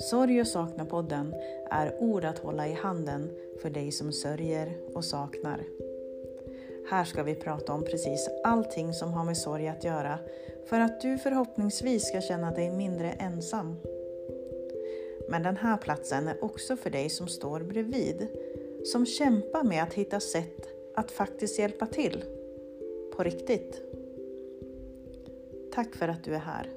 Sorg och sakna-podden är ord att hålla i handen för dig som sörjer och saknar. Här ska vi prata om precis allting som har med sorg att göra för att du förhoppningsvis ska känna dig mindre ensam. Men den här platsen är också för dig som står bredvid, som kämpar med att hitta sätt att faktiskt hjälpa till. På riktigt. Tack för att du är här.